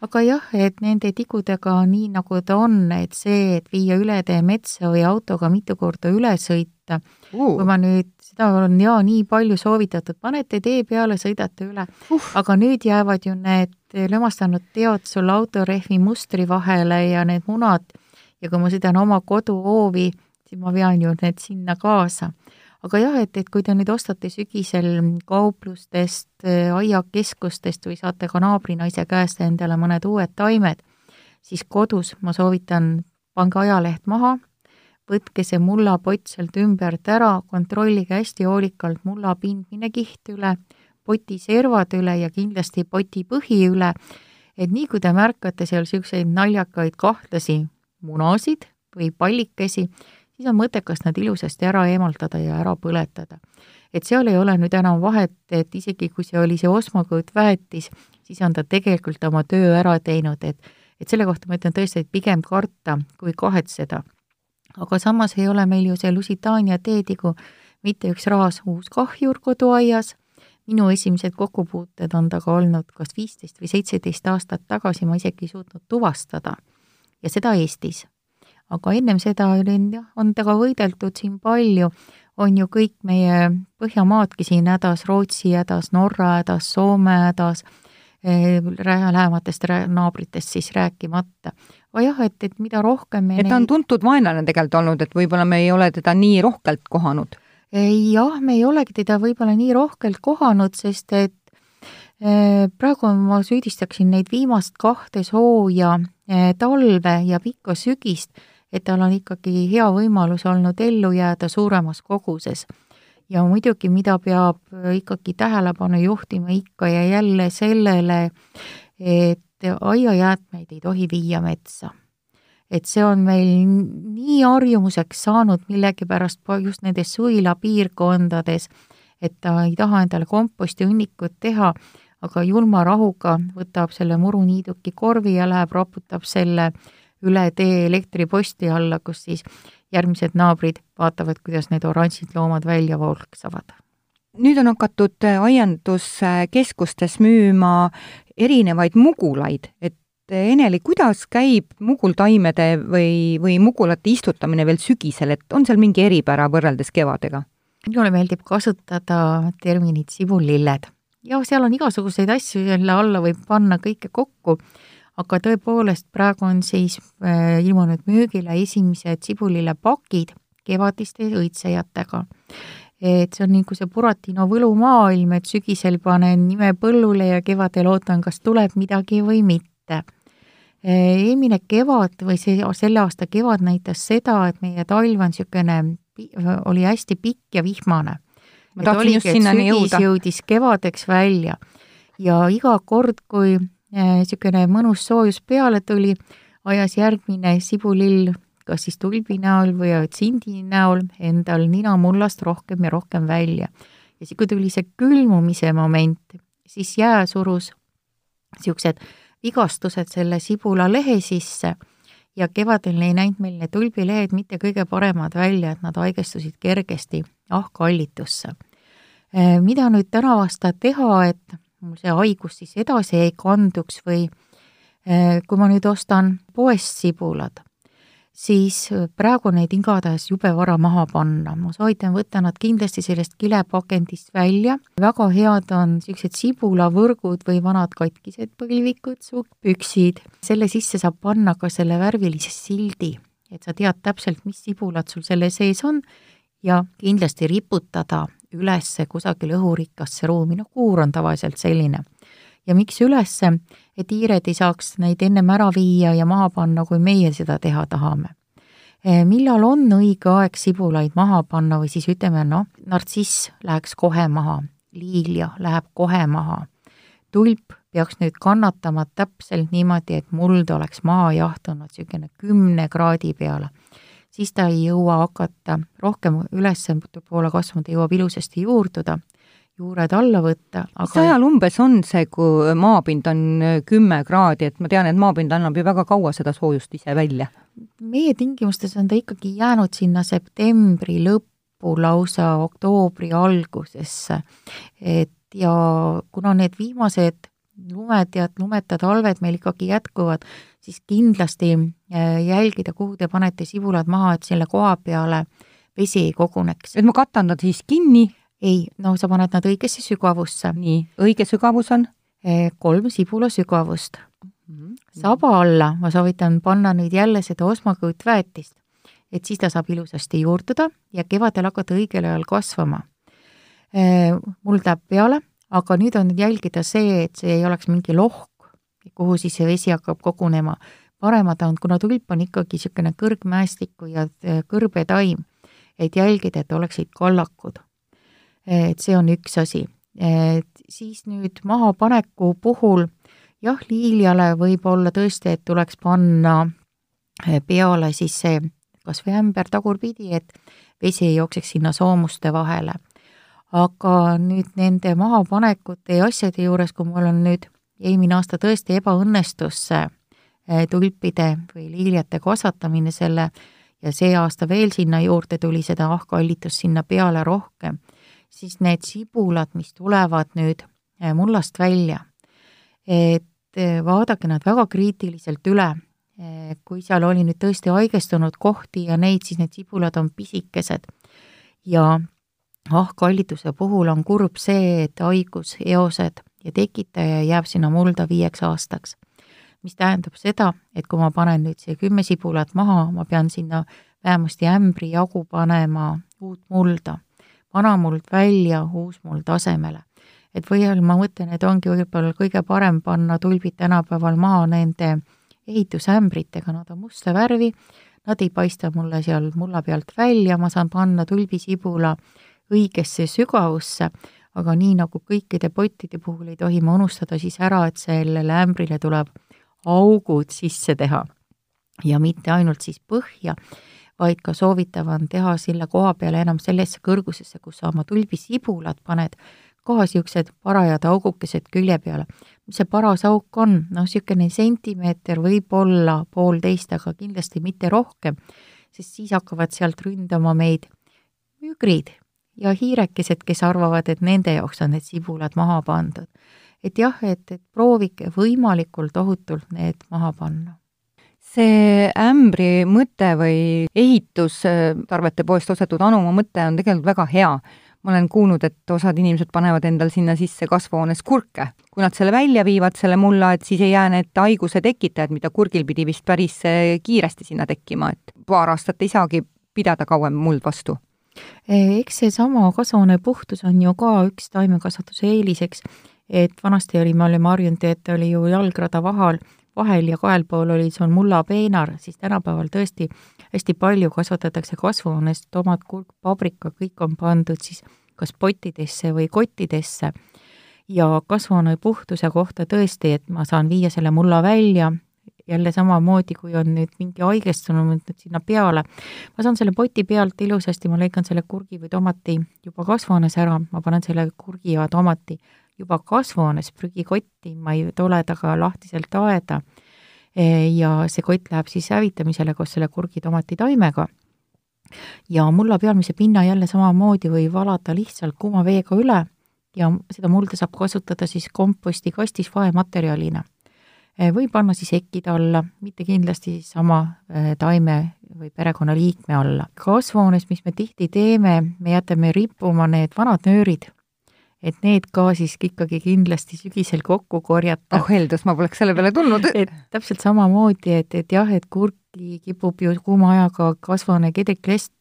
Speaker 3: aga jah, et nende tigudega on nii, nagu ta on, et see, et viia üle tee metsa või autoga mitu korda üle sõita uh., kui ma nüüd, seda on jaa nii palju soovitatud, panete tee peale, sõidate üle uh., aga nüüd jäävad ju need lömastanud teod sul autorehvi mustri vahele ja need munad ja kui ma sõidan oma koduhoovi, siis ma vean ju need sinna kaasa aga jah, et, et kui te nüüd ostate sügisel kauplustest, äh, aiakeskustest või saate ka naabrinaise käest endale mõned uued taimed, siis kodus ma soovitan, pange ajaleht maha, võtke see mullapott sealt ümbert ära, kontrollige hästi hoolikalt mulla pindmine kiht üle, poti servad üle ja kindlasti poti põhi üle, et nii kui te märkate seal niisuguseid naljakaid kahtlasi munasid või pallikesi, siis on mõttekas nad ilusasti ära eemaldada ja ära põletada. et seal ei ole nüüd enam vahet, et isegi kui see oli see osmakõõt väetis, siis on ta tegelikult oma töö ära teinud, et et selle kohta ma ütlen tõesti, et pigem karta kui kahetseda. aga samas ei ole meil ju see Lusitaania teetigu mitte üks raas uus kahjur koduaias, minu esimesed kokkupuuted on temaga olnud kas viisteist või seitseteist aastat tagasi, ma isegi ei suutnud tuvastada. ja seda Eestis aga ennem seda oli jah, on temaga võideldud siin palju, on ju kõik meie Põhjamaadki siin hädas, Rootsi hädas, Norra hädas, Soome hädas, eh, lähematest naabritest siis rääkimata. aga jah, et, et mida rohkem me
Speaker 2: et ta on tuntud vaenlane tegelikult olnud, et võib-olla me ei ole teda nii rohkelt kohanud?
Speaker 3: jah, me ei olegi teda võib-olla nii rohkelt kohanud, sest et eh, praegu ma süüdistaksin neid viimast kahte sooja eh, talve ja pikka sügist et tal on ikkagi hea võimalus olnud ellu jääda suuremas koguses. ja muidugi, mida peab ikkagi tähelepanu juhtima ikka ja jälle sellele, et aiajäätmeid ei tohi viia metsa. et see on meil nii harjumuseks saanud millegipärast just nendes suila piirkondades, et ta ei taha endale komposti hunnikut teha, aga julma rahuga võtab selle muruniiduki korvi ja läheb raputab selle äh, üle tee elektriposti alla, kus siis järgmised naabrid vaatavad, kuidas need oranžid loomad välja volksavad.
Speaker 2: nüüd on hakatud äh, aianduskeskustes müüma erinevaid mugulaid, et äh, Eneli, kuidas käib mugultaimede või, või mugulate istutamine veel sügisel, et on seal mingi eripära võrreldes kevadega?
Speaker 3: minule meeldib kasutada terminit sibulilled ja seal on igasuguseid asju, selle alla võib panna kõike kokku aga tõepoolest, praegu on siis äh, ilmunud müügile esimesed sibulilepakid kevadiste õitsejatega. et see on nagu see Buratino võlumaailm, et sügisel panen nime põllule ja kevadel ootan, kas tuleb midagi või mitte. Äh, eelmine kevad või see, selle aasta kevad näitas seda, et meie talv on niisugune, oli hästi pikk ja vihmane.
Speaker 2: ma tahtsin just sinnani jõuda.
Speaker 3: jõudis kevadeks välja ja iga kord, kui niisugune mõnus soojus peale tuli, ajas järgmine sibulill kas siis tulbi näol või tsindi näol endal ninamullast rohkem ja rohkem välja. ja siis, kui tuli see külmumise moment, siis jää surus niisugused vigastused selle sibula lehe sisse ja kevadel ei näinud meil need tulbilehed mitte kõige paremad välja, et nad haigestusid kergesti ahkallitusse. Mida nüüd tänavu aasta teha, et mul see haigus siis edasi ei kanduks või eh, kui ma nüüd ostan poest sibulad, siis eh, praegu neid igatahes jube vara maha panna. ma soovitan võtta nad kindlasti sellest kilepakendist välja, väga head on niisugused sibulavõrgud või vanad katkised põlvikud, püksid, selle sisse saab panna ka selle värvilise sildi, et sa tead täpselt, mis sibulad sul selle sees on ja kindlasti riputada üles kusagile õhurikkasse ruumi, noh kuur on tavaliselt selline. ja miks ülesse, et hiired ei saaks neid ennem ära viia ja maha panna, kui meie seda teha tahame. Eh, millal on õige aeg sibulaid maha panna või siis ütleme, noh, nartsiss läheks kohe maha, liilja läheb kohe maha, tulp peaks nüüd kannatama täpselt niimoodi, et muld oleks maha jahtunud niisugune kümne kraadi peale, siis ta ei jõua hakata rohkem ülespoole kasvama, ta jõuab ilusasti juurduda, juured alla võtta,
Speaker 2: aga mis ajal umbes on see, kui maapind on kümme kraadi, et ma tean, et maapind annab ju väga kaua seda soojust ise välja?
Speaker 3: meie tingimustes on ta ikkagi jäänud sinna septembri lõppu, lausa oktoobri algusesse. et ja kuna need viimased lumed ja lumeta talved meil ikkagi jätkuvad, siis kindlasti äh, jälgida, kuhu te panete sibulad maha, et selle koha peale vesi ei koguneks.
Speaker 2: et ma katan nad siis kinni?
Speaker 3: ei, no sa paned nad õigesse sügavusse.
Speaker 2: nii, õige sügavus on?
Speaker 3: Äh, kolm sibula sügavust mm. -hmm. saba alla ma soovitan panna nüüd jälle seda osmakõõtväetist, et siis ta saab ilusasti juurduda ja kevadel hakata õigel ajal kasvama. Äh, muld läheb peale aga nüüd on jälgida see, et see ei oleks mingi lohk, kuhu siis see vesi hakkab kogunema. paremad on, kuna tulp on ikkagi niisugune kõrgmäestiku ja äh, kõrbetaim, et jälgida, et oleksid kallakud. et see on üks asi. siis nüüd mahapaneku puhul jah, liiljale võib olla tõesti, et tuleks panna äh, peale siis see kas või ämber tagurpidi, et vesi ei jookseks sinna soomuste vahele aga nüüd nende mahapanekute ja asjade juures, kui mul on nüüd eelmine aasta tõesti ebaõnnestus eh, tulpide või liiljate kasvatamine selle ja see aasta veel sinna juurde tuli seda ahkallitust sinna peale rohkem, siis need sibulad, mis tulevad nüüd eh, mullast välja, et eh, vaadake nad väga kriitiliselt üle. kui seal oli nüüd tõesti haigestunud kohti ja neid, siis need sibulad on pisikesed ja ahkallituse puhul on kurb see, et haigus, eosed ja tekitaja jääb sinna mulda viieks aastaks. mis tähendab seda, et kui ma panen nüüd see kümme sibulat maha, ma pean sinna vähemasti ämbri jagu panema uut mulda, vana muld välja, uus muld asemele. et või ma mõtlen, et ongi võib-olla kõige parem panna tulbid tänapäeval maha nende ehitusämbritega, nad on musta värvi, nad ei paista mulle seal mulla pealt välja, ma saan panna tulbisibula õigesse sügavusse, aga nii nagu kõikide pottide puhul ei tohi me unustada siis ära, et sellele ämbrile tuleb augud sisse teha. ja mitte ainult siis põhja, vaid ka soovitav on teha selle koha peale enam sellesse kõrgusesse, kus sa oma tulbisibulat paned, ka niisugused parajad augukesed külje peale. mis see paras auk on? noh, niisugune sentimeeter, võib-olla poolteist, aga kindlasti mitte rohkem, sest siis hakkavad sealt ründama meid mügrid ja hiirekesed, kes arvavad, et nende jaoks on need sibulad maha pandud. et jah, et, et proovige võimalikult ohutult need maha panna
Speaker 2: see ämbri mõte või ehitustarvete poest ostetud anuma mõte on tegelikult väga hea. ma olen kuulnud, et osad inimesed panevad endal sinna sisse kasvuhoones kurke. kui nad selle välja viivad, selle mulla, et siis ei jää need haiguse tekitajad, mida kurgil pidi vist päris kiiresti sinna tekkima, et paar aastat ei saagi pidada kauem muld vastu
Speaker 3: eks seesama kasvuhoone puhtus on ju ka üks taimekasvatuse eeliseks, et vanasti oli, me olime harjunud, et oli ju jalgrada vahel, vahel ja kahel pool oli sul mullapeenar, siis tänapäeval tõesti hästi palju kasvatatakse kasvuhoones, tomat, kurk, paprika, kõik on pandud siis kas pottidesse või kottidesse. ja kasvuhoone puhtuse kohta tõesti, et ma saan viia selle mulla välja, jälle samamoodi, kui on nüüd mingi haigestunud nüüd sinna peale, ma saan selle poti pealt ilusasti, ma lõikan selle kurgi või tomati juba kasvuhoones ära, ma panen selle kurgi ja tomati juba kasvuhoones prügikotti, ma ei tule taga lahtiselt aeda. E, ja see kott läheb siis hävitamisele koos selle kurgi tomati taimega. ja mulla pealmise pinna jälle samamoodi võib valada lihtsalt kuuma veega üle ja seda mulda saab kasutada siis kompostikastis vaematerjalina või panna siis hekkide alla, mitte kindlasti sama eh, taime või perekonnaliikme alla. kasvuhoones, mis me tihti teeme, me jätame rippuma need vanad nöörid, et need ka siis ikkagi kindlasti sügisel kokku korjata.
Speaker 2: oh heldus, ma poleks selle peale tulnud.
Speaker 3: et täpselt samamoodi, et, et jah, et kurki kipub ju kuuma ajaga kasvuhoone kedriklest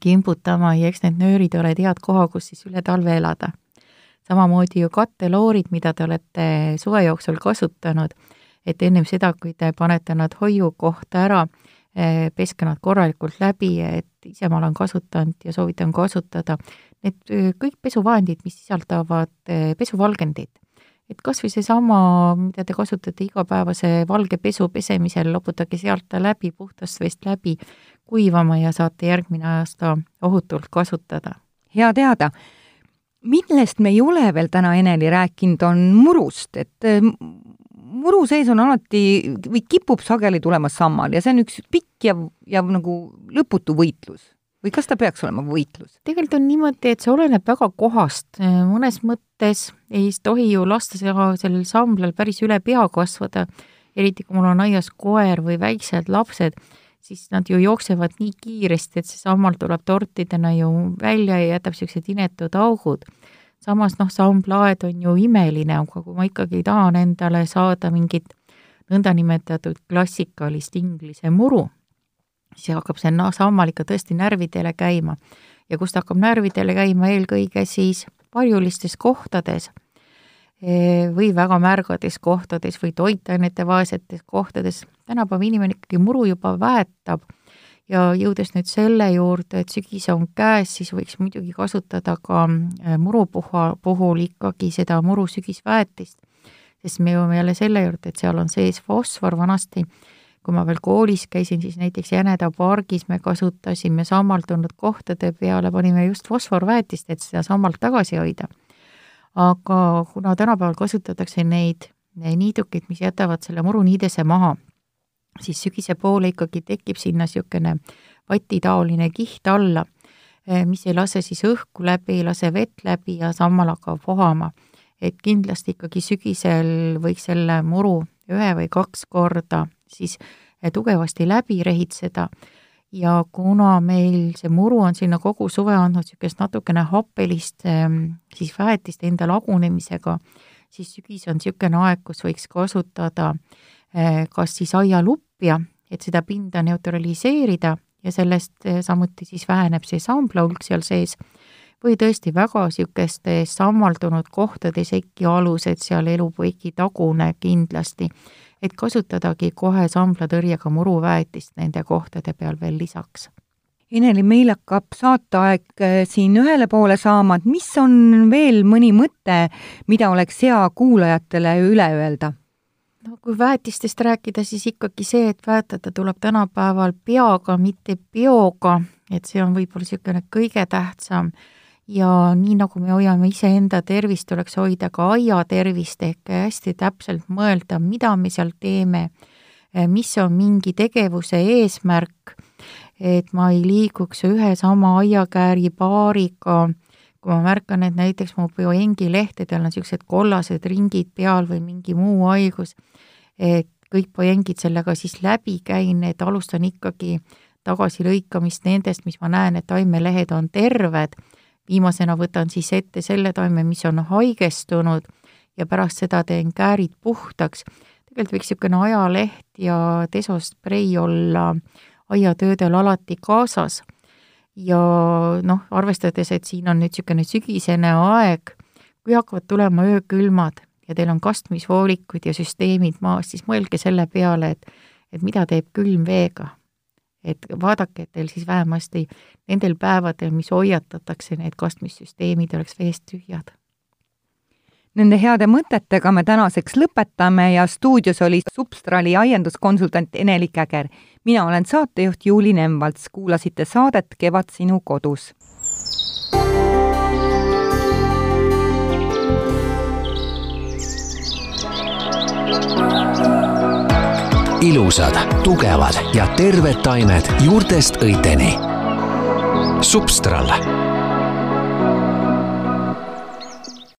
Speaker 3: kimbutama ja eks need nöörid ole head koha, kus siis üle talve elada. samamoodi ju katteloorid, mida te olete suve jooksul kasutanud et ennem seda, kui te panete nad hoiukohta ära, eh, peske nad korralikult läbi, et ise ma olen kasutanud ja soovitan kasutada, need kõik pesuvahendid, mis sisaldavad pesuvalgendit, et kas või seesama, mida te kasutate igapäevase valge pesu pesemisel, loputage sealt läbi, puhtast veest läbi, kuivama ja saate järgmine aasta ohutult kasutada.
Speaker 2: hea teada. millest me ei ole veel täna, Eneli, rääkinud, on murust, et muru sees on alati või kipub sageli tulema sammal ja see on üks pikk ja, ja nagu lõputu võitlus või kas ta peaks olema võitlus?
Speaker 3: tegelikult on niimoodi, et see oleneb väga kohast, mõnes mõttes ei tohi ju lasta sellel samblal päris üle pea kasvada, eriti kui mul on aias koer või väiksed lapsed siis nad ju jooksevad nii kiiresti, et see sammal tuleb tortidena ju välja ja jätab niisugused inetud augud. Samas noh, samplaed on ju imeline, aga kui ma ikkagi tahan endale saada mingit nõndanimetatud klassikalist inglise muru, siis hakkab see sammal ikka tõesti närvidele käima. ja kust hakkab närvidele käima eelkõige siis varjulistes kohtades või väga märgades kohtades või toitainete vaesetes kohtades. tänapäeva inimene ikkagi muru juba väetab ja jõudes nüüd selle juurde, et sügis on käes, siis võiks muidugi kasutada ka äh, murupuha puhul ikkagi seda muru sügisväetist, sest me jõuame jälle selle juurde, et seal on sees fosfor vanasti, kui ma veel koolis käisin, siis näiteks Jäneda pargis me kasutasime sammaldunud kohtade peale, panime just fosforväetist, et seda sammalt tagasi hoida. Aga kuna tänapäeval kasutatakse neid niidukeid, mis jätavad selle muruniidese maha, siis sügise poole ikkagi tekib sinna niisugune vatitaoline kiht alla, eh, mis ei lase siis õhku läbi, ei lase vett läbi ja sammal hakkab vohama. et kindlasti ikkagi sügisel võiks selle muru ühe või kaks korda siis eh, tugevasti läbi rehitseda ja kuna meil see muru on sinna kogu suve andnud niisugust natukene happelist ehm, siis väetist enda lagunemisega, siis sügis on niisugune aeg, kus võiks kasutada eh, kas siis aialupja, et seda pinda neutraliseerida ja sellest eh, samuti siis väheneb see samblaulk seal sees, või tõesti väga niisugustes sammaldunud kohtades äkki alused seal elupuiki tagune kindlasti et kasutadagi kohe samblatõrjega muruväetist nende kohtade peal veel lisaks.
Speaker 2: Eneli, meil hakkab saateaeg äh, siin ühele poole saama, et mis on veel mõni mõte, mida oleks hea kuulajatele üle öelda?
Speaker 3: No kui väetistest rääkida, siis ikkagi see, et väetada tuleb tänapäeval peaga, mitte bioga, et see on võib-olla niisugune kõige tähtsam. Ja nii, nagu me hoiame iseenda tervist, tuleks hoida ka aia tervist ehk hästi täpselt mõelda, mida me seal teeme, mis on mingi tegevuse eesmärk, et ma ei liiguks ühe sama aiakääri paariga, kui ma märkan, et näiteks mu bioengi lehtedel on niisugused kollased ringid peal või mingi muu haigus, et kõik bioengid sellega siis läbi käin, et alustan ikkagi tagasilõikamist nendest, mis ma näen, et taimelehed on terved viimasena võtan siis ette selle taime, mis on haigestunud ja pärast seda teen käärid puhtaks. tegelikult võiks niisugune ajaleht ja desosprei olla aiatöödel alati kaasas. Ja noh, arvestades, et siin on nüüd niisugune sügisene aeg, kui hakkavad tulema öökülmad ja teil on kastmisvoolikud ja süsteemid maas, siis mõelge selle peale, et et mida teeb külm veega et vaadake, et teil siis vähemasti nendel päevadel, mis hoiatatakse, need kastmissüsteemid oleks veest tühjad.
Speaker 2: Nende heade mõtetega me tänaseks lõpetame ja stuudios oli Substrali aianduskonsultant Ene-Li Käger. mina olen saatejuht Juuli Nemvalts, kuulasite saadet Kevad sinu kodus
Speaker 1: ilusad, tugevad ja terved taimed juurtest õiteni. Substral